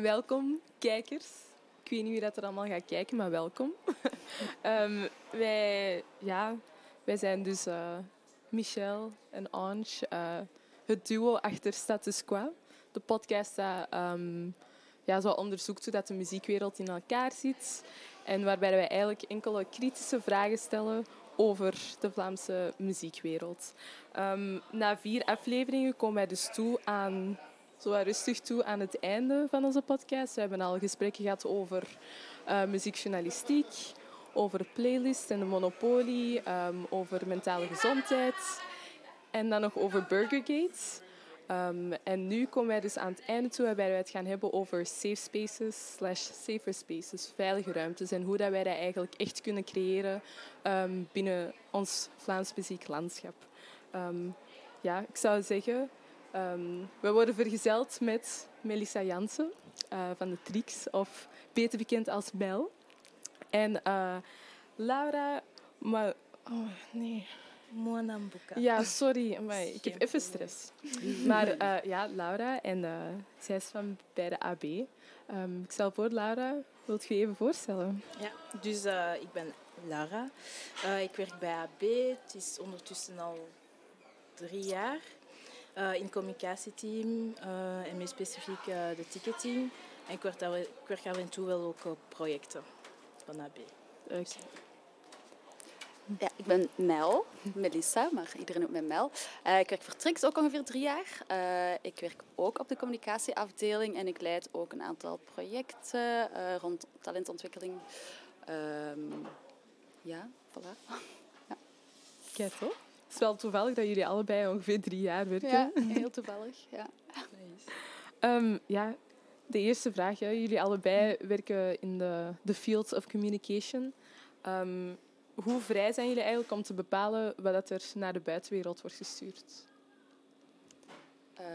welkom, kijkers. Ik weet niet wie dat er allemaal gaat kijken, maar welkom. Ehm, wij, ja, wij zijn dus uh, Michel en Ange, uh, het duo achter Status Quo. De podcast dat um, ja, zo onderzoekt hoe dat de muziekwereld in elkaar zit. En waarbij wij eigenlijk enkele kritische vragen stellen over de Vlaamse muziekwereld. Um, na vier afleveringen komen wij dus toe aan zo rustig toe aan het einde van onze podcast. We hebben al gesprekken gehad over uh, muziekjournalistiek, over playlist en de monopolie, um, over mentale gezondheid en dan nog over Burgergate. Um, en nu komen wij dus aan het einde toe waarbij wij het gaan hebben over safe spaces slash safer spaces, veilige ruimtes en hoe dat wij dat eigenlijk echt kunnen creëren um, binnen ons Vlaams muziek landschap. Um, ja, ik zou zeggen, we worden vergezeld met Melissa Jansen uh, van de Trix, of beter bekend als Bel. En uh, Laura, maar... Oh, nee. Moanambuka. Ja, sorry, maar ik heb even stress. Maar uh, ja, Laura, en uh, zij is van bij de AB. Um, ik stel voor, Laura, wilt je je even voorstellen? Ja, dus uh, ik ben Laura. ik werk bij AB. Het is ondertussen al drie jaar. In het communicatieteam en meer specifiek de ticketing. En ik werk, ik werk af en toe wel ook op projecten van AB. Okay. Ja, ik ben Mel, Melissa, maar iedereen noemt mij Mel. Uh, ik werk voor Trix ook ongeveer drie jaar. Uh, ik werk ook op de communicatieafdeling en ik leid ook een aantal projecten uh, rond talentontwikkeling. Um, ja, voilà. ja. Kijk toch? Het is wel toevallig dat jullie allebei ongeveer drie jaar werken. Ja, heel toevallig, ja. Nice. Um, ja, de eerste vraag. Hè. Jullie allebei werken in de, de field of communication. Um, hoe vrij zijn jullie eigenlijk om te bepalen wat er naar de buitenwereld wordt gestuurd? Um,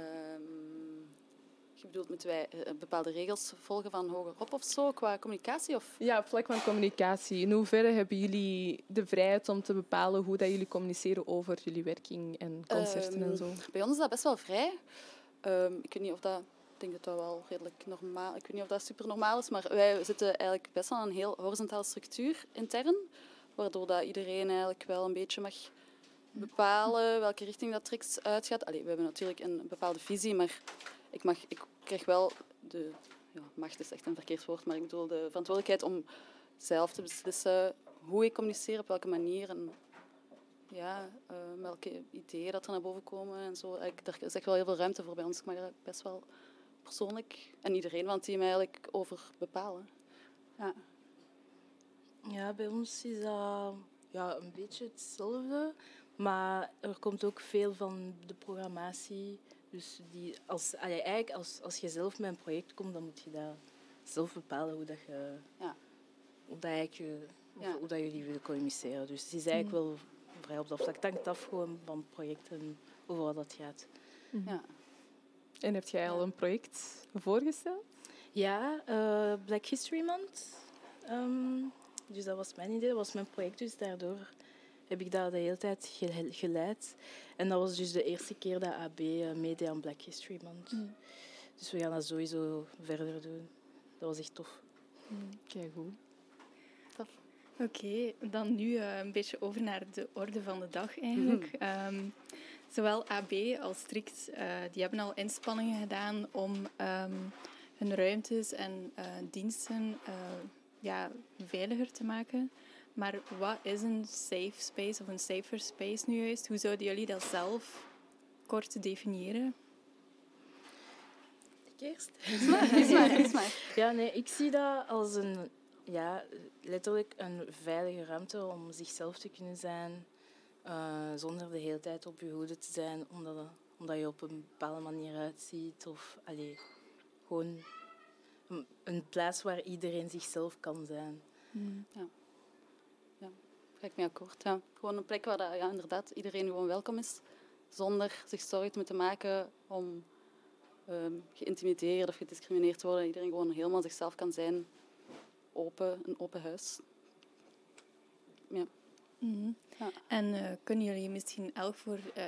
je bedoelt, moeten wij eh, bepaalde regels volgen van hogerop of zo, qua communicatie? Of? Ja, op vlak van communicatie. In hoeverre hebben jullie de vrijheid om te bepalen hoe dat jullie communiceren over jullie werking en concerten um, en zo? Bij ons is dat best wel vrij. Um, ik weet niet of dat... Ik denk dat dat wel redelijk normaal... Ik weet niet of dat super normaal is, maar wij zitten eigenlijk best wel een heel horizontale structuur intern waardoor dat iedereen eigenlijk wel een beetje mag bepalen welke richting dat Trix uitgaat. Allee, we hebben natuurlijk een bepaalde visie, maar ik, mag, ik krijg wel de... Ja, macht is echt een verkeerd woord, maar ik bedoel de verantwoordelijkheid om zelf te beslissen hoe ik communiceer, op welke manier en ja, uh, welke ideeën dat er naar boven komen en zo. Ik, er is echt wel heel veel ruimte voor bij ons. Ik dat best wel persoonlijk en iedereen van het team eigenlijk over bepalen. Ja. Ja, bij ons is dat ja, een beetje hetzelfde. Maar er komt ook veel van de programmatie. Dus die, als, eigenlijk als, als je zelf met een project komt, dan moet je dat zelf bepalen hoe dat je... Ja. Hoe dat, je, ja. hoe dat jullie willen communiceren. Dus het is eigenlijk mm. wel vrij op dat vlak. Het hangt af gewoon van het project en over wat dat gaat. Mm. Ja. En heb jij al een project voorgesteld? Ja, uh, Black History Month. Um, dus dat was mijn idee, dat was mijn project. Dus daardoor heb ik dat de hele tijd geleid. En dat was dus de eerste keer dat AB uh, meedeed aan Black History Month. Mm. Dus we gaan dat sowieso verder doen. Dat was echt tof. Mm. Kijk goed. Tof. Oké, dan nu uh, een beetje over naar de orde van de dag eigenlijk. Mm. Um, zowel AB als Strict, uh, die hebben al inspanningen gedaan om um, hun ruimtes en uh, diensten ja, veiliger te maken. Maar wat is een safe space of een safer space nu juist? Hoe zouden jullie dat zelf kort definiëren? Ik eerst? Is maar, is maar, is maar. Ja, nee, ik zie dat als een, ja, letterlijk een veilige ruimte om zichzelf te kunnen zijn, uh, zonder de hele tijd op je hoede te zijn, omdat, omdat je op een bepaalde manier uitziet. Of allee, gewoon een plaats waar iedereen zichzelf kan zijn. Mm. Ja, ga ik mee akkoord. Ja. Gewoon een plek waar dat, ja, inderdaad iedereen gewoon welkom is, zonder zich zorgen te moeten maken om um, geïntimideerd of gediscrimineerd te worden. Iedereen gewoon helemaal zichzelf kan zijn. Open, een open huis. Ja. Mm ja. En uh, kunnen jullie misschien elk voor uh,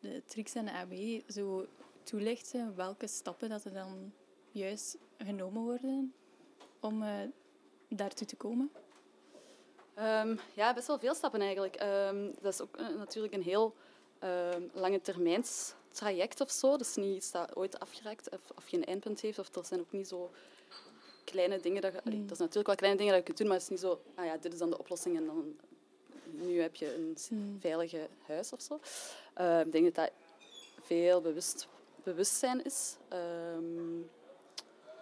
de Trix en de AB zo toelichten welke stappen dat er dan juist genomen worden om uh, daartoe te komen? Um, ja, best wel veel stappen eigenlijk. Um, dat is ook uh, natuurlijk een heel um, lange termijns traject of zo. Dat is niet iets dat ooit afgeraakt of, of geen eindpunt heeft. Of er zijn ook niet zo kleine dingen dat je... Mm. Dat is natuurlijk wel kleine dingen dat je kunt doen, maar het is niet zo... Ah ja, dit is dan de oplossing en dan... Nu heb je een mm. veilige huis of zo. Uh, ik denk dat dat veel bewust, bewustzijn is.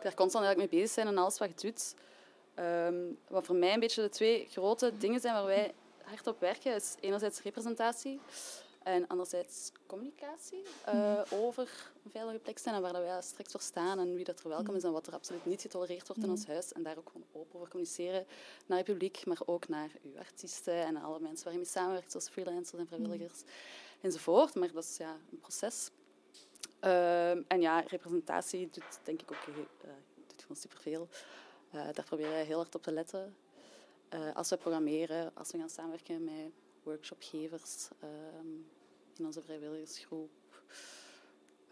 Daar constant eigenlijk mee bezig zijn en alles wat je doet. Um, wat voor mij een beetje de twee grote dingen zijn waar wij hard op werken, is enerzijds representatie. En anderzijds communicatie uh, over een veilige plek zijn en waar wij straks voor staan en wie dat er welkom is en wat er absoluut niet getolereerd wordt in ons huis. En daar ook gewoon open over communiceren naar het publiek, maar ook naar uw artiesten en alle mensen waar je mee samenwerkt, zoals freelancers en vrijwilligers enzovoort. Maar dat is ja, een proces. Uh, en ja, representatie doet denk ik ook uh, doet gewoon superveel. Daar proberen wij heel hard op te letten. als we programmeren, als we gaan samenwerken met workshopgevers, um, in onze vrijwilligersgroep.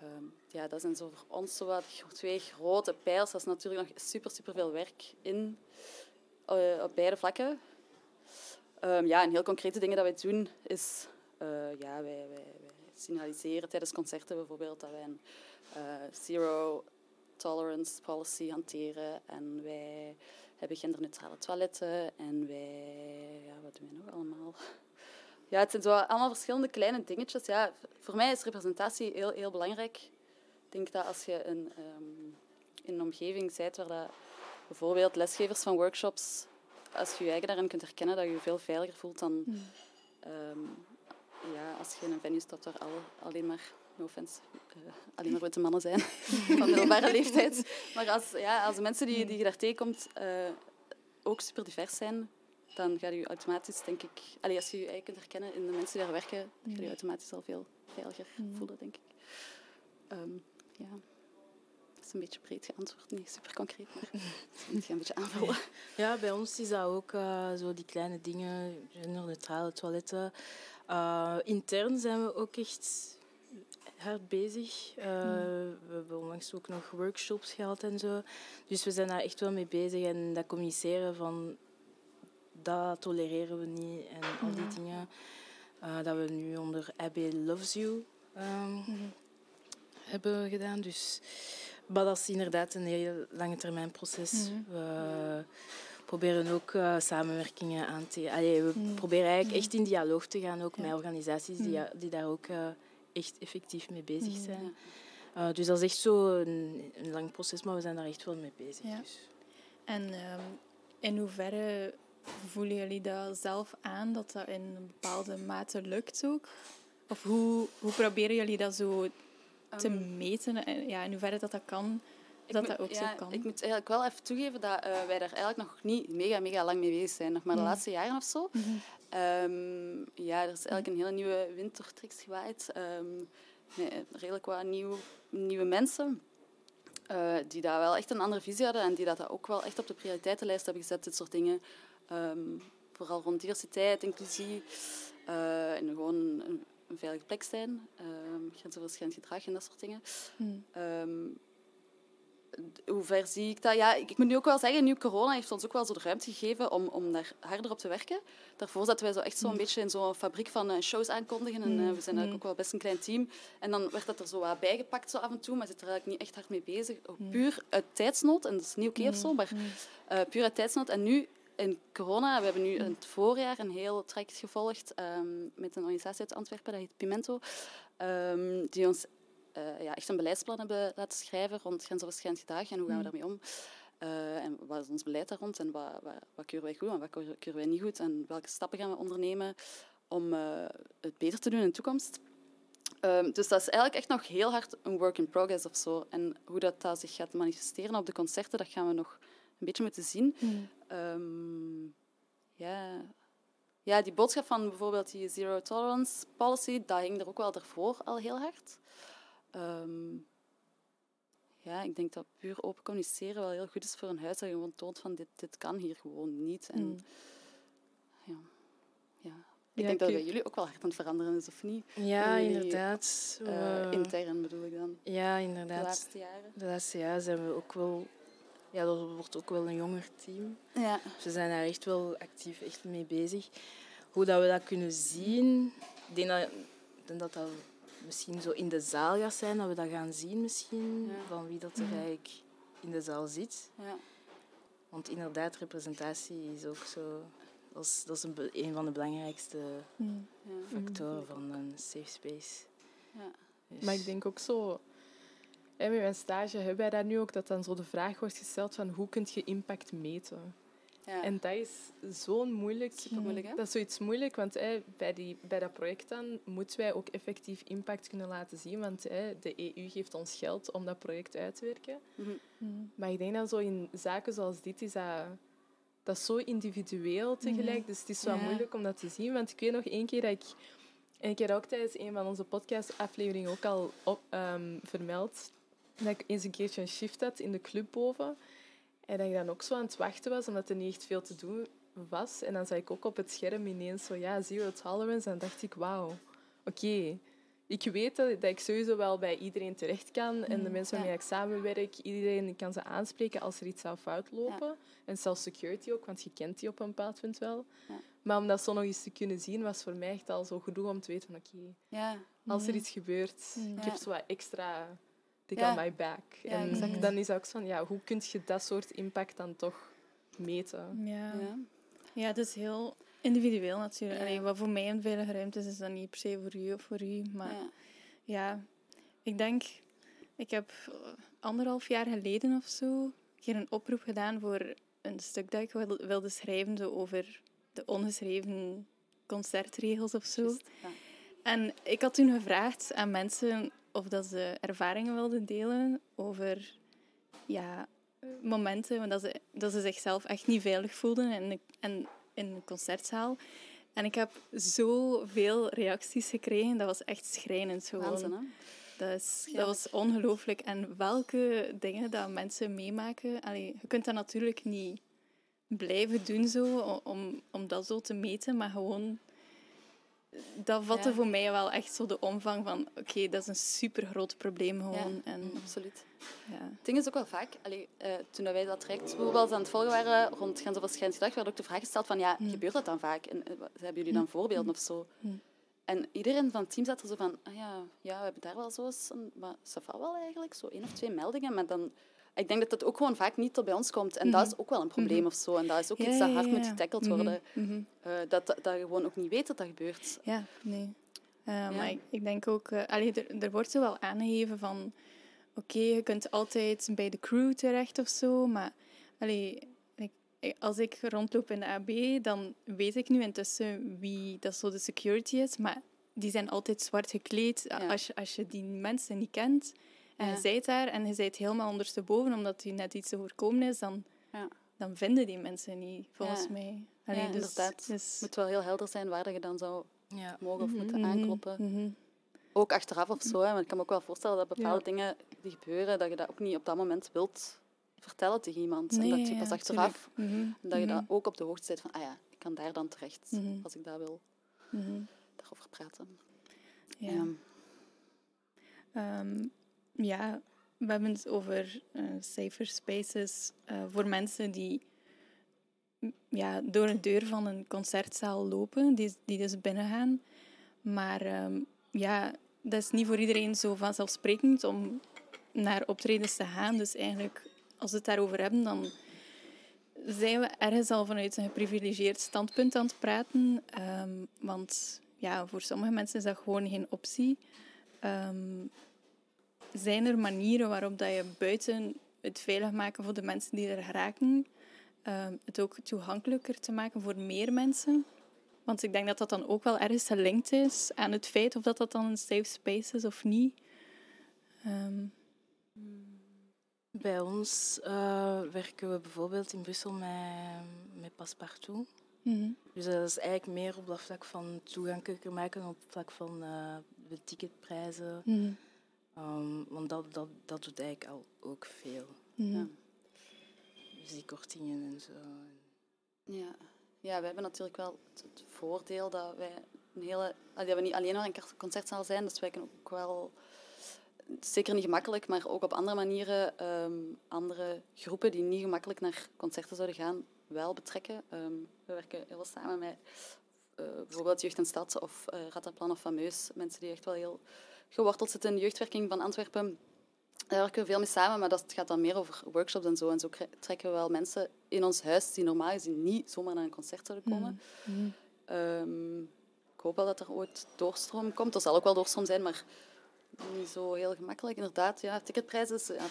Um, ja, dat zijn zo voor ons zo twee grote pijlers. Dat is natuurlijk nog super, super veel werk in, uh, op beide vlakken. Um, ja, en heel concrete dingen dat wij doen is... Uh, ja, wij, wij, wij, signaliseren tijdens concerten bijvoorbeeld dat wij een zero tolerance policy hanteren. En wij hebben genderneutrale toiletten. En wij... Ja, wat doen wij nog allemaal? Ja, het zijn zo allemaal verschillende kleine dingetjes. Ja, voor mij is representatie heel, heel belangrijk. Ik denk dat als je een, um, in een omgeving bent waar dat bijvoorbeeld lesgevers van workshops, als je je eigen daarin kunt herkennen, dat je je veel veiliger voelt dan um, ja, als je in een venue stapt waar al, alleen maar, no offense, uh, alleen maar witte mannen zijn van middelbare leeftijd. Maar als, ja, als de mensen die, die je daar tegenkomt uh, ook super divers zijn, dan ga je automatisch, denk ik... Allee, als je je eigen kunt herkennen in de mensen die daar werken, dan ga je automatisch al veel veiliger voelen, denk ik. Um, ja. Dat is een beetje breed geantwoord, niet super concreet, maar ik ga een beetje aanvullen. Ja, bij ons is dat ook uh, zo die kleine dingen, genderneutrale toiletten. Uh, intern zijn we ook echt hard bezig. Uh, mm. We hebben onlangs ook nog workshops gehad en zo. Dus we zijn daar echt wel mee bezig. En dat communiceren van dat tolereren we niet en al die dingen. Uh, dat we nu onder Abby Loves You um, mm -hmm. hebben gedaan. Dus, maar dat is inderdaad een heel lange termijn proces. Mm -hmm. We proberen ook uh, samenwerkingen aan te... Allee, we mm -hmm. proberen eigenlijk echt in dialoog te gaan ook ja. met organisaties die, die daar ook uh, echt effectief mee bezig zijn. Uh, dus dat is echt zo een, een, lang proces, maar we zijn daar echt wel mee bezig. Ja. Dus. En um, in hoeverre voelen jullie dat zelf aan, dat dat in een bepaalde mate lukt ook? Of hoe, hoe proberen jullie dat zo te um, meten? En ja, in hoeverre dat dat kan, dat dat ook ja, zo kan? Ik moet eigenlijk wel even toegeven dat uh, wij daar eigenlijk nog niet mega, mega lang mee bezig zijn. Nog maar de mm. laatste jaren of zo. Mm -hmm. um, ja, er is eigenlijk een hele nieuwe wind door Trix gewaaid. Um, met redelijk wat nieuw, nieuwe mensen. Uh, die daar wel echt een andere visie hadden en die dat ook wel echt op de prioriteitenlijst hebben gezet, dit soort dingen. Um, vooral rond diversiteit, inclusie uh, en gewoon een, een, veilige plek zijn, um, grensoverschrijdend gedrag en dat soort dingen. Um, hoe ver zie ik dat? Ja, ik moet nu ook wel zeggen, nu corona heeft ons ook wel zo de ruimte gegeven om, om daar harder op te werken. Daarvoor zaten wij zo echt zo'n mm. beetje in zo'n fabriek van uh, shows aankondigen. En uh, we zijn eigenlijk mm. ook wel best een klein team. En dan werd dat er zo wat bijgepakt zo af en toe, maar zit er eigenlijk niet echt hard mee bezig. Mm. Puur uit tijdsnood, en dat is niet oké okay of zo, maar uh, puur uit tijdsnood. En nu in corona, we hebben nu in het voorjaar een heel traject gevolgd um, met een organisatie uit Antwerpen, dat heet Pimento, um, die ons uh, ja, echt een beleidsplan hebben laten schrijven rond grensoverschrijdend gedrag en hoe gaan we mm. daarmee om. Uh, en wat is ons beleid daar rond en wat, wat, wat keuren wij goed en wat keuren wij niet goed en welke stappen gaan we ondernemen om uh, het beter te doen in de toekomst. Um, dus dat is eigenlijk echt nog heel hard een work in progress of zo. En hoe dat, dat zich gaat manifesteren op de concerten, dat gaan we nog een beetje moeten zien. Mm. Um, ja. ja, die boodschap van bijvoorbeeld die zero tolerance policy, dat hing er ook wel daarvoor al heel hard. Um, ja, ik denk dat puur open communiceren wel heel goed is voor een huis. Dat je gewoon toont van dit, dit kan hier gewoon niet. En, mm. ja, ja. Ik ja, denk dat bij jullie ook wel hard aan het veranderen is, of niet? Ja, inderdaad. Uh, intern bedoel ik dan. Ja, inderdaad. De laatste jaren. De laatste jaren zijn we ook wel ja, dat wordt ook wel een jonger team. Ja. Dus we zijn daar echt wel actief echt mee bezig. Hoe dat we dat kunnen zien, ik denk dat, ik denk dat dat misschien zo in de zaal gaat zijn, dat we dat gaan zien misschien, Ja. van wie dat er eigenlijk in de zaal zit. Ja. Want inderdaad, representatie is ook zo... Dat is, dat is een, een van de belangrijkste Mm. Ja. factoren van een safe space. Ja. Dus- Maar ik denk ook zo... hè, met mijn stage hebben wij dat nu ook, dat dan zo de vraag wordt gesteld van hoe kun je impact meten? Ja. En dat is zo'n moeilijk... Super moeilijk, hè? Dat is zoiets moeilijk, want bij, die, bij dat project dan moeten wij ook effectief impact kunnen laten zien. Want hè, de EU geeft ons geld om dat project uit te werken. Mhm. Mm. Maar ik denk dat zo in zaken zoals dit is dat, dat is zo individueel tegelijk. Mhm. Dus het is wel Ja. moeilijk om dat te zien. Want ik weet nog één keer dat ik... En ik heb ook tijdens een van onze podcastafleveringen ook al op, ehm, vermeld. Dat ik eens een keertje een shift had in de club boven. En dat ik dan ook zo aan het wachten was, omdat er niet echt veel te doen was. En dan zag ik ook op het scherm ineens zo, ja, zero tolerance. En dan dacht ik, wauw, oké. Ik weet dat, dat ik sowieso wel bij iedereen terecht kan. En de mensen waarmee Ja. ik samenwerk, iedereen kan ze aanspreken als er iets zou fout lopen. En zelfs security ook, want je kent die op een bepaald punt wel. Ja. Maar om dat zo nog eens te kunnen zien, was voor mij echt al zo genoeg om te weten van, oké, Ja. als er iets gebeurt, Mhm. ik heb zo wat extra Ja. on my back. Ja, en exact. dan is het ook zo van, ja, hoe kun je dat soort impact dan toch meten? Ja. Ja. ja, het is heel individueel natuurlijk. Ja. Allee, wat voor mij een veilige ruimte is, is dan niet per se voor u of voor u. Maar Ja. ja, ik denk, ik heb anderhalf jaar geleden of zo een keer een oproep gedaan voor een stuk dat ik wil- wilde schrijven zo over de ongeschreven concertregels of zo. Ja. En ik had toen gevraagd aan mensen of dat ze ervaringen wilden delen over ja, momenten dat ze, dat ze zichzelf echt niet veilig voelden in, de- en in een concertzaal. En ik heb zoveel reacties gekregen, dat was echt schrijnend. Gewoon. Waanzin, hè? Dat, is, Ja. dat was ongelooflijk. En welke dingen dat mensen meemaken... Allee, je kunt dat natuurlijk niet blijven doen zo, om, om dat zo te meten, maar gewoon... Dat vatte Ja. voor mij wel echt zo de omvang van... Oké, dat is een super groot probleem gewoon. Ja. En, Absoluut. ja. Het ding is ook wel vaak, allee, eh, toen wij dat traject bijvoorbeeld aan het volgen waren rond Grensoverschrijdend gedrag, werd ook de vraag gesteld van, ja, Hmm. gebeurt dat dan vaak? En eh, hebben jullie dan voorbeelden of zo? En iedereen van het team zat er zo van, ah ja, ja, we hebben daar wel zo eens, een, maar wel eigenlijk, zo één of twee meldingen, maar dan... Ik denk dat dat ook gewoon vaak niet tot bij ons komt. En dat is ook wel een probleem Mhm. of zo. En dat is ook Ja, iets dat hard ja, moet getackled Mhm, worden. mhm. Eh, dat, dat, dat je gewoon ook niet weet dat dat gebeurt. Ja, nee. Eh, Maar ik, ik denk ook... allee, er, er wordt zo wel aangegeven van... Oké, je kunt altijd bij de crew terecht of zo, maar... Allee, als ik rondloop in de AB, dan weet ik nu intussen wie dat zo de security is, maar die zijn altijd zwart gekleed. Als, je, als je die mensen niet kent en Ja. je zijt daar en je zijt helemaal ondersteboven omdat je net iets te voorkomen is, dan, Ja. dan vinden die mensen niet, volgens Ja. mij. Ja, Allee, dus- inderdaad. dus- Het moet wel heel helder zijn waar dat je dan zou Ja. mogen of moeten Mhm, aankloppen. mhm. Ook achteraf of zo. Hè. Maar ik kan me ook wel voorstellen dat bepaalde Ja. dingen die gebeuren, dat je dat ook niet op dat moment wilt vertellen tegen iemand. en dat je pas ja, achteraf. Mhm, en dat je mhm, dat ook op de hoogte zit van, ah ja, ik kan daar dan terecht Mhm. als ik dat wil mhm. daarover praten. Ja. Ja. Ja, we hebben het over eh, safer spaces eh, voor mensen die ja, door een deur van een concertzaal lopen, die, die dus binnengaan. Maar ehm, ja, dat is niet voor iedereen zo vanzelfsprekend om naar optredens te gaan. Dus eigenlijk, als we het daarover hebben, dan zijn we ergens al vanuit een geprivilegeerd standpunt aan het praten. Ehm, want ja, voor sommige mensen is dat gewoon geen optie. Ehm, zijn er manieren waarop dat je buiten het veilig maken voor de mensen die er geraken, ehm, het ook toegankelijker te maken voor meer mensen? Want ik denk dat dat dan ook wel ergens gelinkt is aan het feit of dat dat dan een safe space is of niet. Ehm, Bij ons eh, werken we bijvoorbeeld in Brussel met, met Passepartout. mhm, Dus dat is eigenlijk meer op dat vlak van toegankelijker maken, op het vlak van eh, de ticketprijzen. mhm, Ehm, want dat, dat, dat doet eigenlijk al ook veel. mhm. Ja. Dus die kortingen en zo. Ja. ja, we hebben natuurlijk wel het, het voordeel dat wij een hele... allee, Dat we niet alleen maar een concertzaal zijn, dus wij kunnen ook wel zeker niet gemakkelijk, maar ook op andere manieren ehm, andere groepen die niet gemakkelijk naar concerten zouden gaan, wel betrekken. Ehm, we werken heel veel samen met uh, bijvoorbeeld Jeugd en Stad of uh, Rataplan of Fameus. Mensen die echt wel heel geworteld zitten in de jeugdwerking van Antwerpen. Daar werken we veel mee samen, maar dat gaat dan meer over workshops en zo. En zo trekken we wel mensen in ons huis die normaal gezien niet zomaar naar een concert zouden komen. Mm. Um, ik hoop wel dat er ooit doorstroom komt. Er zal ook wel doorstroom zijn, maar niet zo heel gemakkelijk. Inderdaad, ja, ticketprijzen is, ja,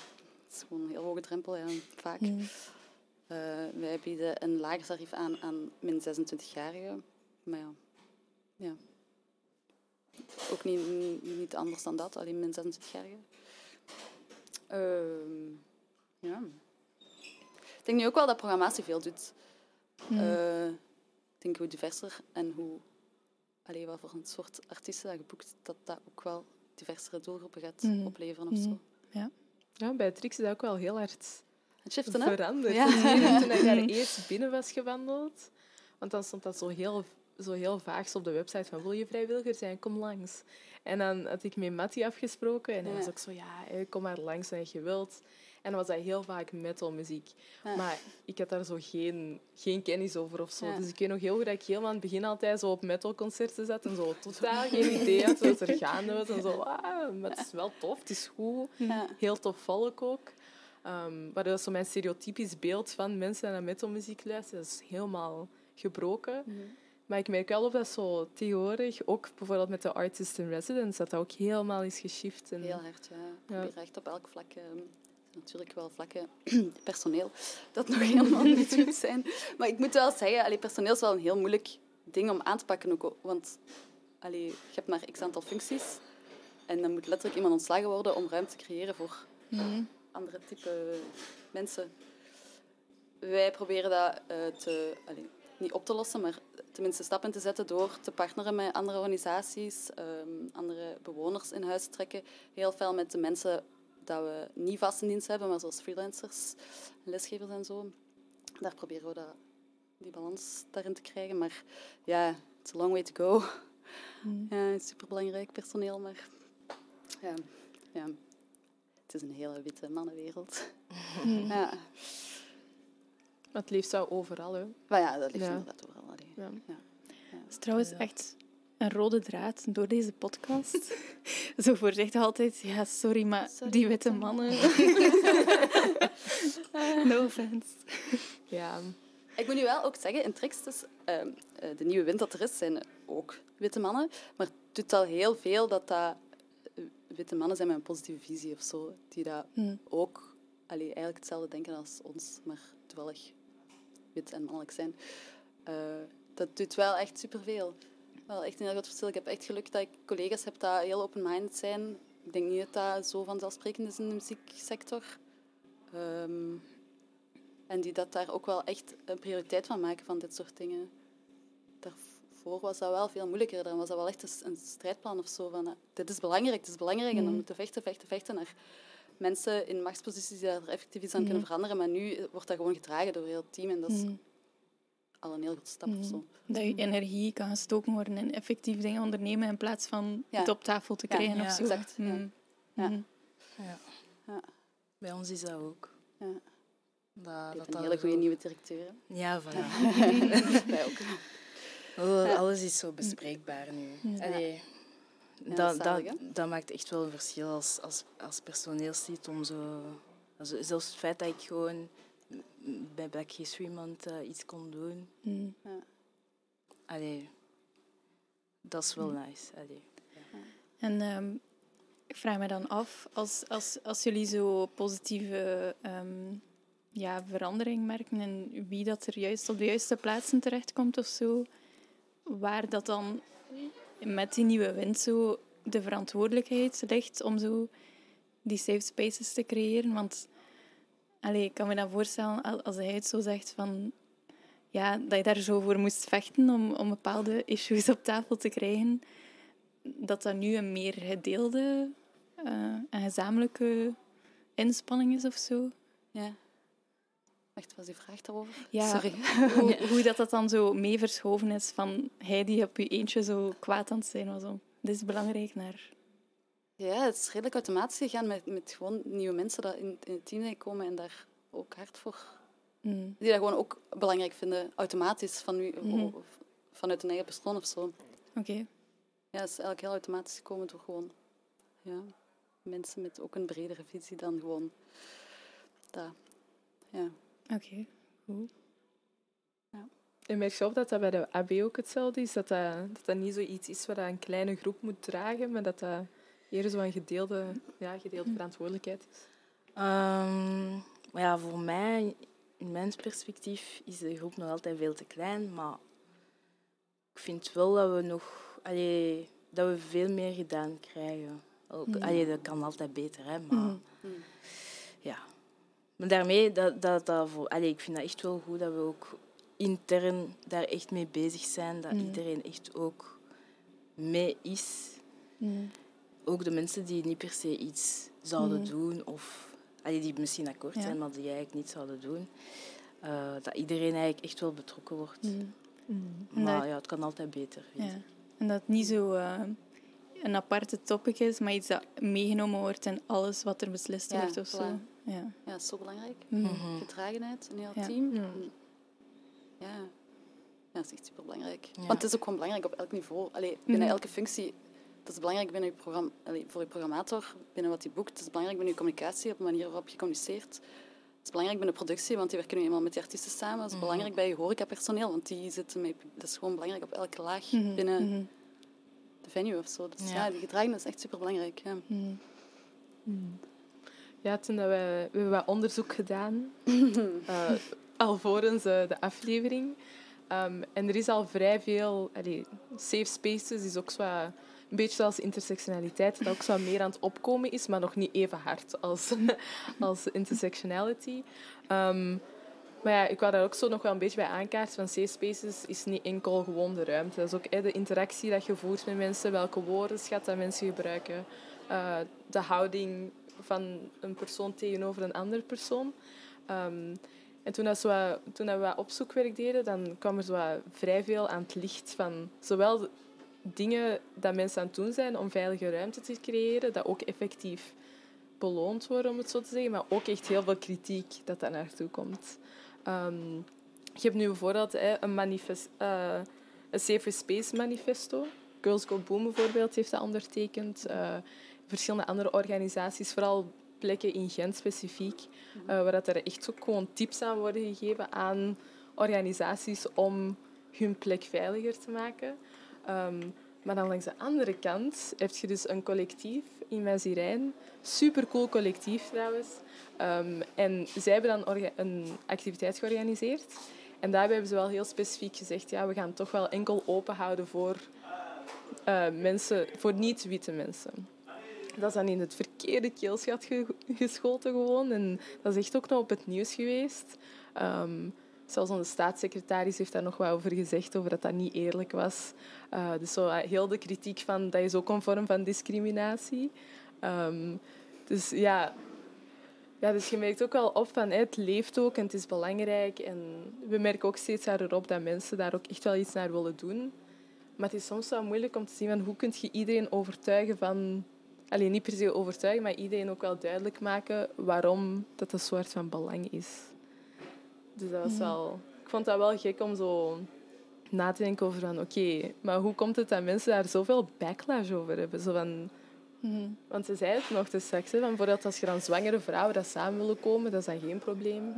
is gewoon een heel hoge drempel, ja, vaak. Mm. Uh, wij bieden een lager tarief aan aan min 26-jarigen. Maar ja, ja. Ook niet, niet, niet anders dan dat, alleen min 26-jarigen. Uh, ja. Ik denk nu ook wel dat programmatie veel doet. Mm. Uh, ik denk hoe diverser en hoe allee, wat voor een soort artiesten dat geboekt, dat dat ook wel diversere doelgroepen gaat mm. opleveren of zo. Mm. Ja. ja, bij Trix is dat ook wel heel hard het shiften, veranderd. Ja. Toen ik daar eerst binnen was gewandeld, want dan stond dat zo heel, zo heel vaag op de website van wil je vrijwilliger zijn, kom langs. En dan had ik met Mattie afgesproken en hij was ook zo, ja, kom maar langs als je wilt. En dan was dat heel vaak metalmuziek. Ja. Maar ik had daar zo geen, geen kennis over of zo. Dus ik weet nog heel goed dat ik helemaal aan het begin altijd zo op metalconcerten zat en zo totaal geen idee had wat er gaande was. En zo, ah, maar het is wel tof, het is goed. Heel tof volk ook. Um, maar dat is zo mijn stereotypisch beeld van mensen die naar metalmuziek luisteren. Dat is helemaal gebroken. Mhm. Maar ik merk wel of dat zo tegenwoordig, ook bijvoorbeeld met de artist in residence, dat dat ook helemaal is geschift. En... Heel hard, ja. ja. echt op elk vlak ehm, natuurlijk wel vlakken personeel dat nog helemaal niet goed zijn. Maar ik moet wel zeggen, allee, personeel is wel een heel moeilijk ding om aan te pakken. Ook, want allee, je hebt maar x aantal functies. En dan moet letterlijk iemand ontslagen worden om ruimte te creëren voor mhm. andere type mensen. Wij proberen dat uh, te, allee, niet op te lossen, maar tenminste stappen te zetten door te partneren met andere organisaties, um, andere bewoners in huis te trekken. Heel veel met de mensen dat we niet vast in dienst hebben, maar zoals freelancers, lesgevers en zo. Daar proberen we dat, die balans daarin te krijgen. Maar ja, it's a long way to go. Mm. Ja, superbelangrijk personeel, maar ja, ja, het is een hele witte mannenwereld. Mm. Ja. Maar het liefst zou overal, hè? Maar ja, dat liefst ja. inderdaad overal. Ja. Ja. Het is trouwens echt een rode draad door deze podcast. Zo voorzichtig altijd, ja, sorry, maar die witte mannen. no offense. Ja. Ik moet nu wel ook zeggen, in Trix, dus, uh, de nieuwe wind dat er is, zijn ook witte mannen. Maar het doet al heel veel dat dat eh, witte mannen zijn met een positieve visie of zo. Die dat hmm. ook allee, eigenlijk hetzelfde denken als ons, maar toevallig wit en mannelijk zijn. Uh, dat doet wel echt superveel wel echt een heel groot verschil. Ik heb echt geluk dat ik collega's heb die heel open-minded zijn. Ik denk niet dat dat zo vanzelfsprekend is in de muzieksector. Um, en die dat daar ook wel echt een prioriteit van maken van dit soort dingen. Daarvoor was dat wel veel moeilijker. Dan was dat wel echt een strijdplan of zo. Van, uh, dit is belangrijk, dit is belangrijk. En dan mm. moeten vechten, vechten, vechten naar mensen in machtsposities die daar effectief iets aan kunnen mm. veranderen. Maar nu wordt dat gewoon gedragen door heel het team. En dat is mm al een heel grote stap. Mm. Zo. Dat je energie kan gestoken worden in effectief dingen ondernemen in plaats van het op tafel te krijgen. Ja, of zo. exact. Mm. Ja. Ja. Bij ons is dat ook. Ja. Dat, dat een hele goede nieuwe directeur. Ja, voilà. Wij ook. Oh, alles is zo bespreekbaar nu. Allee, dat, dat, dat, maakt echt wel een verschil als, als, als personeelslid om zo... Also, zelfs het feit dat ik gewoon bij Black History Month uh, iets kon doen. Mm. Ja. Allee, dat is wel mm. nice. Allee, ja. En um, ik vraag me dan af, als, als, als jullie zo positieve um, ja, verandering merken en wie dat er juist op de juiste plaatsen terechtkomt of zo, waar dat dan met die nieuwe wind zo de verantwoordelijkheid ligt om zo die safe spaces te creëren. Want Allee, ik kan me dan voorstellen als hij het zo zegt van ja, dat je daar zo voor moest vechten om, om bepaalde issues op tafel te krijgen, dat dat nu een meer gedeelde uh, en gezamenlijke inspanning is of zo. Ja. Wacht, was die vraag daarover? Ja, Sorry. Hoe, hoe, dat, dat dan zo mee verschoven is van hij die op je eentje zo kwaad aan het zijn was. Dit is belangrijk naar Ja, het is redelijk automatisch gegaan met, met gewoon nieuwe mensen die in, in het team komen en daar ook hard voor... Mm. Die dat gewoon ook belangrijk vinden, automatisch, van u, Mhm. of vanuit een eigen persoon of zo. Oké. Ja, het is eigenlijk heel automatisch gekomen door gewoon ja, mensen met ook een bredere visie dan gewoon dat. Ja. Oké. Goed. En merk je op dat dat bij de AB ook hetzelfde is? Dat dat, dat, dat niet zoiets is wat een kleine groep moet dragen, maar dat dat eerder zo'n gedeelde, ja, gedeelde verantwoordelijkheid is? Ehm, maar ja, voor mij, in mijn perspectief, is de groep nog altijd veel te klein. Maar ik vind wel dat we nog allee, dat we veel meer gedaan krijgen. Ook, Mhm. allee, dat kan altijd beter, hè, maar Mhm. ja. Maar daarmee, dat, dat, dat voor, allee, ik vind dat echt wel goed dat we ook intern daar echt mee bezig zijn. Dat Mhm. iedereen echt ook mee is. Mm. Ook de mensen die niet per se iets zouden Mhm. doen of allee, die misschien akkoord Ja. zijn, maar die eigenlijk niet zouden doen. eh, dat iedereen eigenlijk echt wel betrokken wordt. Mm. Maar dat- ja, het kan altijd beter. Ja. En dat het niet zo eh, een aparte topic is, maar iets dat meegenomen wordt in alles wat er beslist Ja, wordt of zo. voilà. Ja. ja, dat is zo belangrijk. Mm. Mhm. Gedragenheid, een heel Ja. team. Ja. Ja. ja, dat is echt superbelangrijk. Ja. Want het is ook gewoon belangrijk op elk niveau. Allee, binnen Mhm. elke functie. Dat is belangrijk binnen je programma, allee, voor je programmator, binnen wat hij boekt. Het is belangrijk binnen je communicatie, op de manier waarop je communiceert. Het is belangrijk binnen productie, want die werken nu eenmaal met die artiesten samen. Het is Mhm. belangrijk bij je horecapersoneel, want die zitten met... Dat is gewoon belangrijk op elke laag Mhm. binnen de venue of zo. Dus Ja. ja, die gedragenheid is echt superbelangrijk. Ja. Ja, toen dat we, we hebben wat onderzoek gedaan, eh, alvorens eh, de aflevering. Ehm, en er is al vrij veel... Allee, safe spaces is ook zo een beetje zoals intersectionaliteit, dat ook zo meer aan het opkomen is, maar nog niet even hard als, als intersectionality. Ehm, maar ja, ik wou daar ook zo nog wel een beetje bij aankaarten. Van safe spaces is niet enkel gewoon de ruimte. Dat is ook de interactie dat je voert met mensen, welke woordenschat dat mensen gebruiken, eh, de houding van een persoon tegenover een andere persoon. Ehm, en toen, dat zo toen we wat opzoekwerk deden, dan kwam er zo vrij veel aan het licht van zowel dingen dat mensen aan het doen zijn om veilige ruimte te creëren, dat ook effectief beloond worden, om het zo te zeggen, maar ook echt heel veel kritiek dat daar naartoe komt. Ehm, je hebt nu bijvoorbeeld hè, een, manifest, eh, een Safer Space manifesto. Girls Go Boom bijvoorbeeld heeft dat ondertekend. Eh, verschillende andere organisaties, vooral plekken in Gent specifiek, eh, waar dat er echt ook gewoon tips aan worden gegeven aan organisaties om hun plek veiliger te maken. Ehm, maar dan langs de andere kant heb je dus een collectief in Mazirijn. Supercool collectief trouwens. Ehm, en zij hebben dan een activiteit georganiseerd. En daarbij hebben ze wel heel specifiek gezegd, ja, we gaan toch wel enkel open houden voor eh, mensen, voor niet-witte mensen. Dat is dan in het verkeerde keelschat ge- geschoten gewoon. En dat is echt ook nog op het nieuws geweest. Ehm, zelfs onze staatssecretaris heeft daar nog wat over gezegd, over dat dat niet eerlijk was. Eh, dus zo, eh, heel de kritiek van, dat is ook een vorm van discriminatie. Ehm, dus ja, ja, dus je merkt ook wel op van het leeft ook en het is belangrijk. En we merken ook steeds harder op dat mensen daar ook echt wel iets naar willen doen. Maar het is soms wel moeilijk om te zien van hoe kun je iedereen overtuigen van... Alleen niet per se overtuigen, maar iedereen ook wel duidelijk maken waarom dat een soort van belang is. Dus dat was wel... Ik vond dat wel gek om zo na te denken over van... Oké, maar hoe komt het dat mensen daar zoveel backlash over hebben? Zo van... Mhm. Want ze zei het nog te straks, hè, van bijvoorbeeld als je dan zwangere vrouwen dat samen willen komen, dat is dan geen probleem.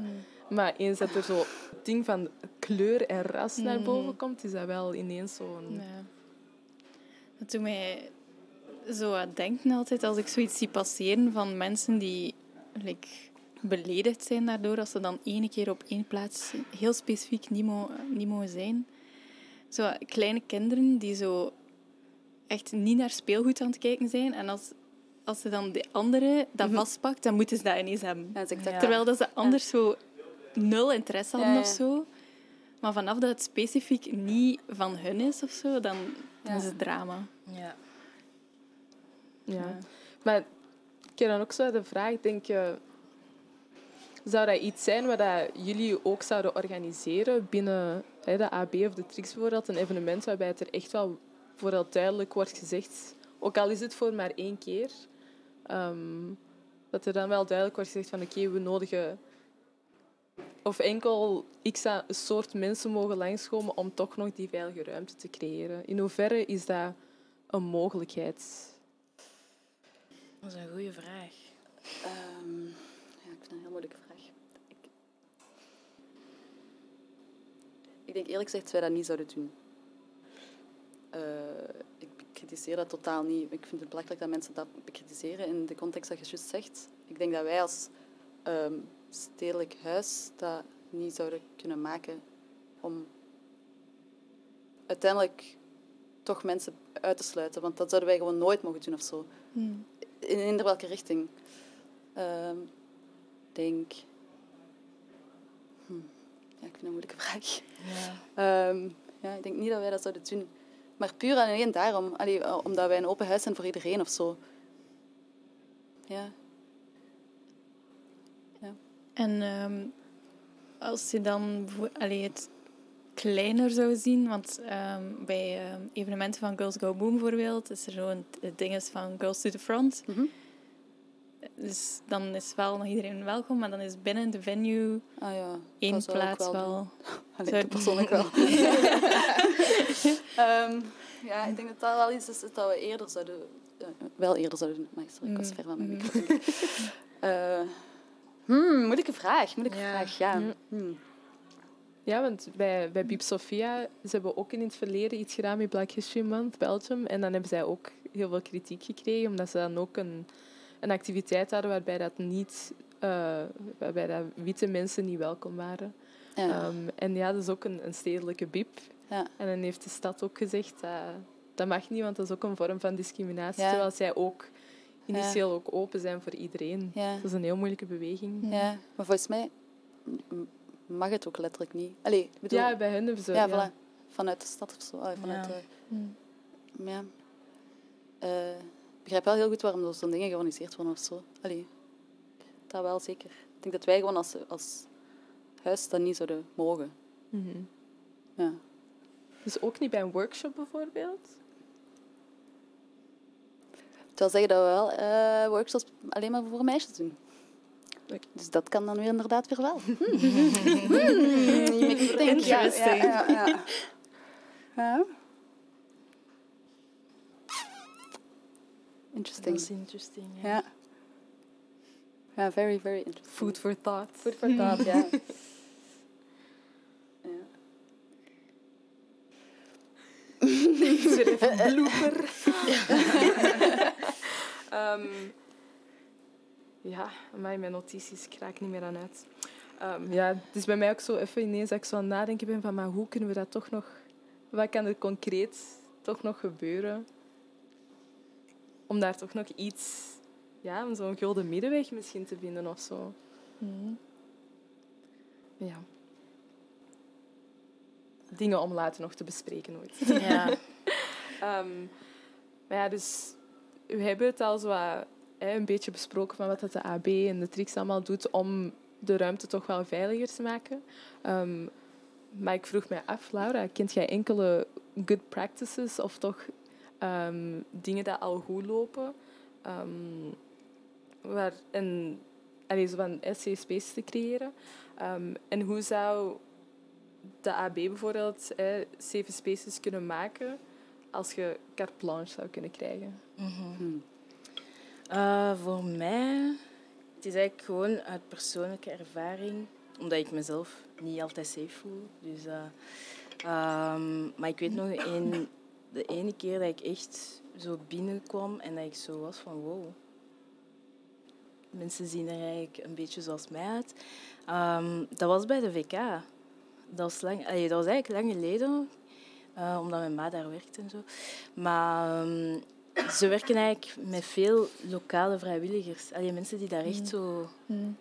Maar eens dat er zo het ding van kleur en ras naar Mhm. boven komt, is dat wel ineens zo'n... Ja. Dat doet mij zo aan denken altijd als ik zoiets zie passeren van mensen die like, beledigd zijn daardoor, als ze dan ene keer op één plaats heel specifiek niet, mo niet mogen zijn. Zo kleine kinderen die zo echt niet naar speelgoed aan het kijken zijn en als, als ze dan de andere dat vastpakt, dan moeten ze dat ineens hebben. Ja, dat is exact Ja. Terwijl dat ze anders zo nul interesse hadden Ja, of zo. Maar vanaf dat het specifiek niet van hun is of zo, dan, dan Ja. is het drama. Ja. Ja. Maar ik heb dan ook zo de vraag, denk je... Zou dat iets zijn wat jullie ook zouden organiseren binnen hè, de AB of de Trix bijvoorbeeld? Een evenement waarbij het er echt wel vooral duidelijk wordt gezegd ook al is het voor maar één keer, ehm, dat er dan wel duidelijk wordt gezegd van oké, we nodigen of enkel x soort mensen mogen langskomen om toch nog die veilige ruimte te creëren. In hoeverre is dat een mogelijkheid? Dat is een goede vraag. Ehm, ja, ik vind dat een heel moeilijke vraag. Ik, ik denk eerlijk gezegd dat wij dat niet zouden doen. Uh, ik kritiseer dat totaal niet. Ik vind het belangrijk dat mensen dat bekritiseren in de context dat je juist zegt. Ik denk dat wij als um, stedelijk huis dat niet zouden kunnen maken om uiteindelijk toch mensen uit te sluiten. Want dat zouden wij gewoon nooit mogen doen of zo. Hmm. In eender welke richting. Um, denk... Hm. Ja, ik vind dat een moeilijke vraag. Ja. Um, ja, ik denk niet dat wij dat zouden doen. Maar puur en alleen daarom. Allee, omdat wij een open huis zijn voor iedereen of zo. Ja. ja. En um, als je dan allee, het kleiner zou zien, want um, bij um, evenementen van Girls Go Boom bijvoorbeeld, is er zo'n ding van Girls to the Front. Mm -hmm. Dus dan is wel nog iedereen welkom, maar dan is binnen de venue ah, ja. één plaats wel. wel... Allee, ik persoonlijk wel. um, ja, ik denk dat dat wel iets is dat we eerder zouden... Uh, wel eerder zouden doen. Maar sorry, ik was mm. ver van mijn mm. micro. uh, hmm, moeilijke vraag. Moeilijke ja. vraag, ja. Mm. Hmm. Ja, want bij, bij Biep Sofia, ze hebben ook in het verleden iets gedaan met Black History Month, Belgium. En dan hebben zij ook heel veel kritiek gekregen, omdat ze dan ook een, een activiteit hadden waarbij dat niet... Uh, waarbij dat witte mensen niet welkom waren. Ja. Um, en ja, dat is ook een, een stedelijke biep. Ja. En dan heeft de stad ook gezegd, dat dat mag niet, want dat is ook een vorm van discriminatie. Ja. Terwijl zij ook initieel ook open zijn voor iedereen. Dat is een heel moeilijke beweging. Ja, maar volgens mij mag het ook letterlijk niet. Allee, bedoel, ja, bij hen hebben ze... Ja, Voilà. vanuit de stad of zo. vanuit ja. Ja. Uh, ik begrijp wel heel goed waarom zo'n dingen georganiseerd worden of zo. Allee, dat wel zeker. Ik denk dat wij gewoon als, als huis dat niet zouden mogen. Mm -hmm. Ja. Dus ook niet bij een workshop bijvoorbeeld? Ik wil zeggen dat we wel uh, workshops alleen maar voor meisjes doen. Dus dat kan dan weer inderdaad weer wel. Hmm. Interesting. Ja, ja, ja, ja. Interesting. Dat is interesting. Ja. Ja, very, very interesting. Food for thought. Food for thought, ja. Blooper. um, ja, mijn notities kraak niet meer aan uit. Um, ja, het is bij mij ook zo even ineens dat ik zo aan het nadenken ben van maar hoe kunnen we dat toch nog... Wat kan er concreet toch nog gebeuren? Om daar toch nog iets... Ja, om zo'n gulden middenweg misschien te vinden of zo. Mm. Ja dingen om later nog te bespreken ooit. Ja. um, maar ja, dus we hebben het al zo wat, een beetje besproken van wat de AB en de Trix allemaal doet om de ruimte toch wel veiliger te maken. Um, maar ik vroeg mij af, Laura, kent jij enkele good practices of toch um, dingen die al goed lopen? Um, waar, en allee, zo van safe space te creëren. en hoe zou de AB bijvoorbeeld eh, safe spaces kunnen maken als je carte blanche zou kunnen krijgen? Mm voor mij, het is eigenlijk gewoon uit persoonlijke ervaring, omdat ik mezelf niet altijd safe voel. Dus, uh, um, maar ik weet nog de ene keer dat ik echt zo binnenkwam en dat ik zo was van wow. Mensen zien er eigenlijk een beetje zoals mij uit. Um, dat was bij de VK dat was, lang, dat was eigenlijk lang geleden, uh, omdat mijn ma daar werkt en zo. Maar um, ze werken eigenlijk met veel lokale vrijwilligers. Allee, mensen die daar echt mm. zo mm.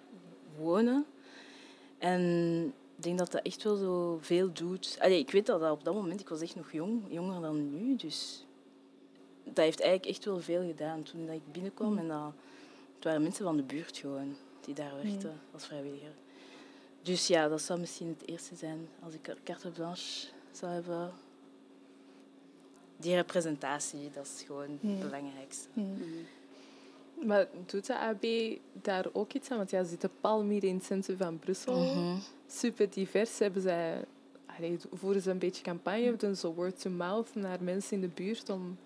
wonen. En ik denk dat dat echt wel zo veel doet. Allee, ik weet dat, dat op dat moment, ik was echt nog jong, jonger dan nu, dus dat heeft eigenlijk echt wel veel gedaan toen ik binnenkwam. Mm. En dat, het waren mensen van de buurt gewoon die daar werkten als vrijwilliger. Dus ja, dat zou misschien het eerste zijn als ik carte blanche zou hebben. Die representatie, dat is gewoon het belangrijkste. Maar doet de AB daar ook iets aan? Want ja, ze zitten pal hier in het centrum van Brussel. Mhm. Super divers. Hebben zij, allee, voeren ze een beetje campagne? Doen ze word-to-mouth naar mensen in de buurt om...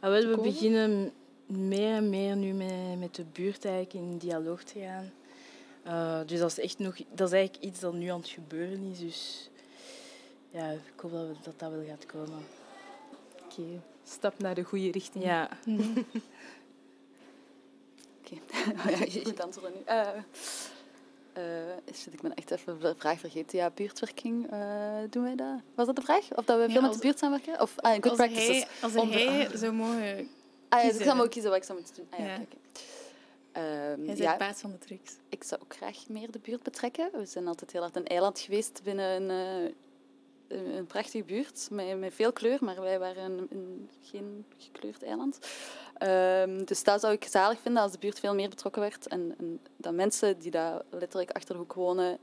Ah, wel, we komen? beginnen meer en meer nu met, met de buurt eigenlijk in dialoog te gaan. Eh, dus dat is echt nog, dat is eigenlijk iets dat nu aan het gebeuren is. Dus ja, ik hoop dat we- dat, dat wel gaat komen. Oké, stap naar de goede richting. Ja. Oké, ik moet antwoorden nu. Eh eh, shit, ik ben echt even de vraag vergeten. Ja, buurtwerking, eh, doen wij dat? Was dat de vraag? Of dat we Ja, veel met de buurt samenwerken? Of ah, good Als practices? hij, als Om de- hij zou mogen... ah ja, dus ik maar ook kiezen wat ik zou moeten doen. Ah, ja, Ja. oké. Ehm, ja, baas van de tricks. ik zou ook graag meer de buurt betrekken. We zijn altijd heel hard een eiland geweest binnen een, eh, een, prachtige buurt met, met veel kleur, maar wij waren een, een- geen gekleurd eiland. Ehm, dus dat zou ik zalig vinden als de buurt veel meer betrokken werd en, en dat mensen die daar letterlijk achter de hoek wonen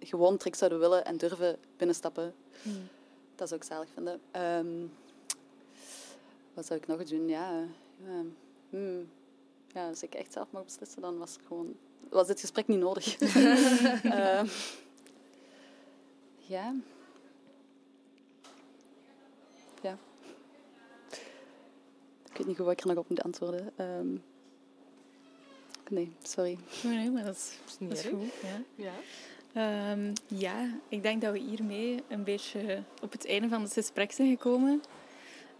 gewoon tricks zouden willen en durven binnenstappen. Dat zou ik zalig vinden. Ehm, wat zou ik nog doen? Ja, ja, hmm. ja, als ik echt zelf mag beslissen, dan was, het gewoon, was dit gesprek niet nodig. Ehm, ja. Ja. Ik weet niet goed wat ik er nog op moet antwoorden. Ehm, nee, sorry. Nee, maar dat is, Dat is niet dat is erg. goed. Ja. Ja. Ehm, ja, ik denk dat we hiermee een beetje op het einde van het gesprek zijn gekomen.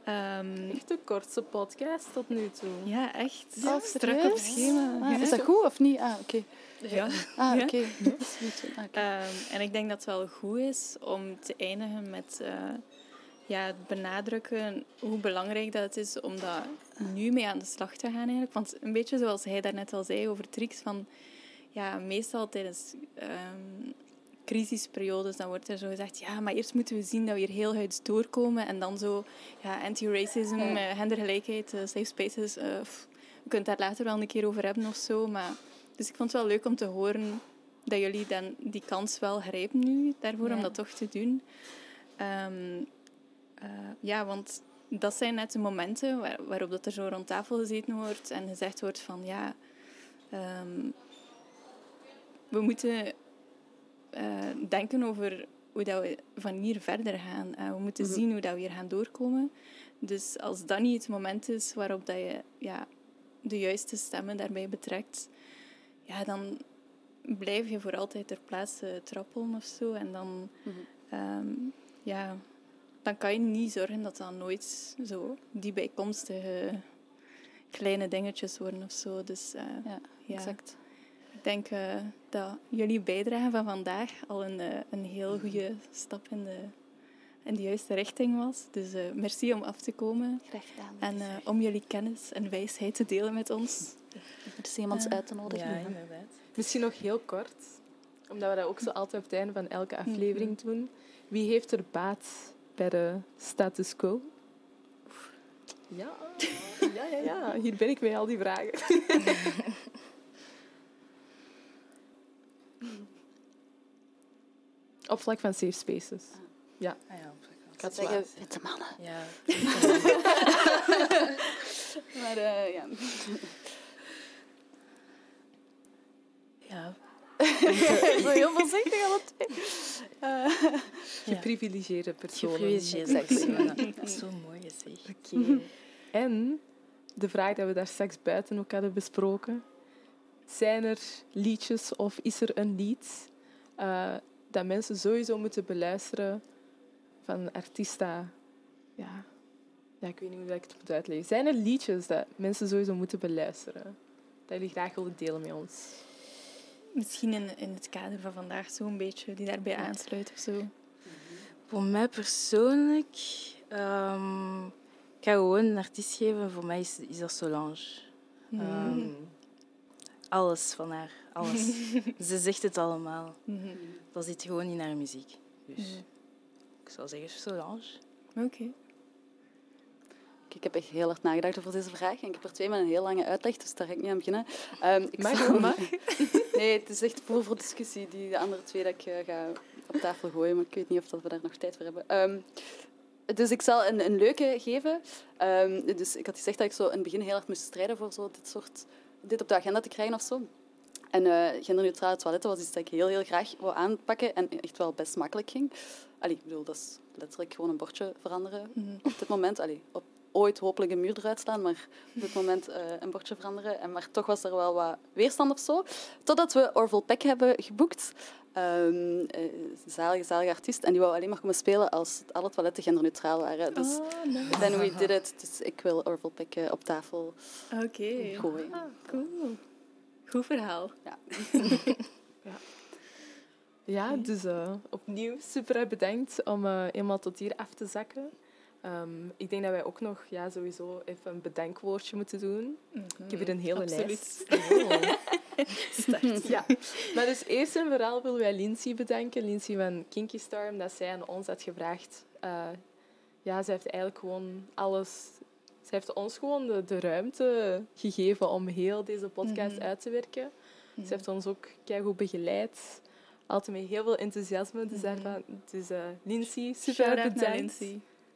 Ehm, Echt de kortste podcast tot nu toe. ja, echt. Oh, Strak op schema. Ah, Ja. is dat goed of niet? Ah, oké. Ja. Ah, Ja. oké. Dat is niet zo- ah. Ehm, en ik denk dat het wel goed is om te eindigen met eh, ja, het benadrukken hoe belangrijk dat het is om daar nu mee aan de slag te gaan. Eigenlijk. Want een beetje zoals hij daarnet al zei over tricks, van ja, meestal tijdens crisisperiodes, dan wordt er zo gezegd, ja, maar eerst moeten we zien dat we hier heel huids doorkomen en dan zo, ja, anti-racism, Ja. eh, gendergelijkheid, eh, safe spaces, eh, pff, we kunnen het daar later wel een keer over hebben of zo, maar... Dus ik vond het wel leuk om te horen dat jullie dan die kans wel grijpen nu daarvoor om dat toch te doen. Ehm, eh, ja, want dat zijn net de momenten waar- waarop dat er zo rond tafel gezeten wordt en gezegd wordt van ja, ehm, we moeten denken over hoe dat we van hier verder gaan. Eh, we moeten Mhm. zien hoe dat we hier gaan doorkomen. Dus als dat niet het moment is waarop dat je ja, de juiste stemmen daarbij betrekt, ja, dan blijf je voor altijd ter plaatse trappelen of zo. En dan, Mhm. ehm, ja, dan kan je niet zorgen dat dat nooit zo die bijkomstige kleine dingetjes worden of zo. Dus eh, Ja, ja, exact. Ik denk eh, dat jullie bijdrage van vandaag al een, eh, een heel goede stap in de, in de juiste richting was. Dus eh, merci om af te komen Graag gedaan. en eh, om jullie kennis en wijsheid te delen met ons. Merci om ons uit te nodigen. Ja, inderdaad. Misschien nog heel kort, omdat we dat ook zo altijd op het einde van elke Mhm. aflevering doen. Wie heeft er baat bij de status quo? Ja, ja, ja, ja. Hier ben ik met al die vragen. op vlak van safe spaces. Ah, ja, Ik had Zeggen, witte mannen. ja. Maar eh, ja. ja. Zo heel voorzichtig alle twee. Eh, Geprivilegeerde personen. Geprivilegeerde. Dat is zo mooi gezegd. Oké. En de vraag die we daar straks buiten ook hadden besproken. Zijn er liedjes of is er een lied eh, dat mensen sowieso moeten beluisteren van artista? Ja. ja, ik weet niet hoe ik het moet uitleggen. Zijn er liedjes dat mensen sowieso moeten beluisteren? Dat jullie graag willen delen met ons? Misschien in, in het kader van vandaag zo'n beetje, die daarbij aansluit of zo. Voor mij persoonlijk, ehm, ik ga gewoon een artiest geven. Voor mij is, is dat Solange. Mhm. Ehm, alles van haar, alles. Ze zegt het allemaal. Mhm. Dat zit gewoon in haar muziek. Dus Mhm. ik zou zeggen Solange. Oké. Ik heb echt heel hard nagedacht over deze vraag. En ik heb er twee met een heel lange uitleg, dus daar ga ik niet aan beginnen. Ehm, ik Mag, zou- mag. Nee, het is echt voer voor discussie. Die de andere twee dat ik eh, ga op tafel gooien, maar ik weet niet of dat we daar nog tijd voor hebben. Ehm, dus ik zal een, een leuke geven. Ehm, dus ik had gezegd dat ik zo in het begin heel hard moest strijden voor zo dit soort dit op de agenda te krijgen of zo. En uh, genderneutrale toiletten was iets dat ik heel, heel graag wou aanpakken en echt wel best makkelijk ging. Allee, ik bedoel, dat is letterlijk gewoon een bordje veranderen Mhm. op dit moment. Allee, op ooit hopelijk een muur eruit slaan, maar op dit moment eh, een bordje veranderen. En, maar toch was er wel wat weerstand of zo. Totdat we Orville Peck hebben geboekt. Um, zalige, zalige artiest. En die wou alleen maar komen spelen als alle toiletten genderneutraal waren. Dus Oh, nice. then we did it. Dus ik wil Orville Peck eh, op tafel Oké. gooien. Ah, cool. Goed verhaal. Ja, dus eh, opnieuw super bedankt om eenmaal tot hier af te zakken. Ehm, ik denk dat wij ook nog ja, sowieso even een bedankwoordje moeten doen. Ik heb hier een hele Absoluut. lijst. Start. Ja, maar dus eerst en vooral willen wij Lindsay bedanken. Lindsay van Kinky Star, omdat zij aan ons had gevraagd. Eh, ja, zij heeft eigenlijk gewoon alles... Zij heeft ons gewoon de, de ruimte gegeven om heel deze podcast Mhm. uit te werken. Ze heeft ons ook goed begeleid. Altijd met heel veel enthousiasme. Dus, daarvan, dus eh, Lindsay, super bedankt.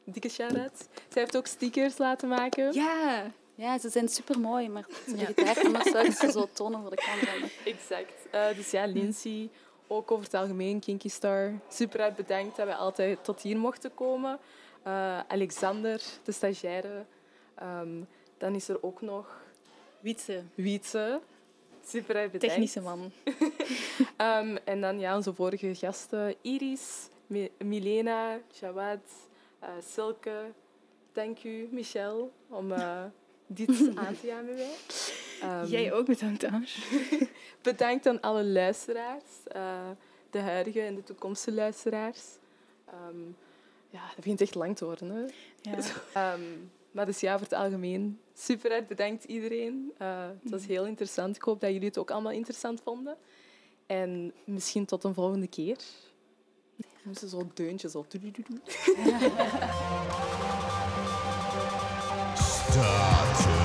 Dikke shout-out. Zij heeft ook stickers laten maken. Ja. Ja, ze zijn super mooi, maar ze Ja. liggen daar anders zou ik ze zo tonen voor de camera. Exact. Eh, dus ja, Lindsay, ook over het algemeen, Kinky Star. Super uit bedankt dat we altijd tot hier mochten komen. Eh, Alexander, de stagiaire. Ehm, dan is er ook nog Wietse. Wietse. Super uit bedankt. Technische man. Ehm, en dan ja, onze vorige gasten. Iris, Mi- Milena, Jawad, Silke. Dank u, Michel, om eh, dit aan te gaan met mij. Jij ook bedankt, Ange. Bedankt aan alle luisteraars, eh, de huidige en de toekomstige luisteraars. Ehm, ja, dat begint echt lang te worden. Hè? Ja. Ehm, maar dus ja, voor het algemeen, super bedankt iedereen. Eh, het was heel interessant. Ik hoop dat jullie het ook allemaal interessant vonden. En misschien tot een volgende keer. Doen ze zo'n deuntje, zo. Start.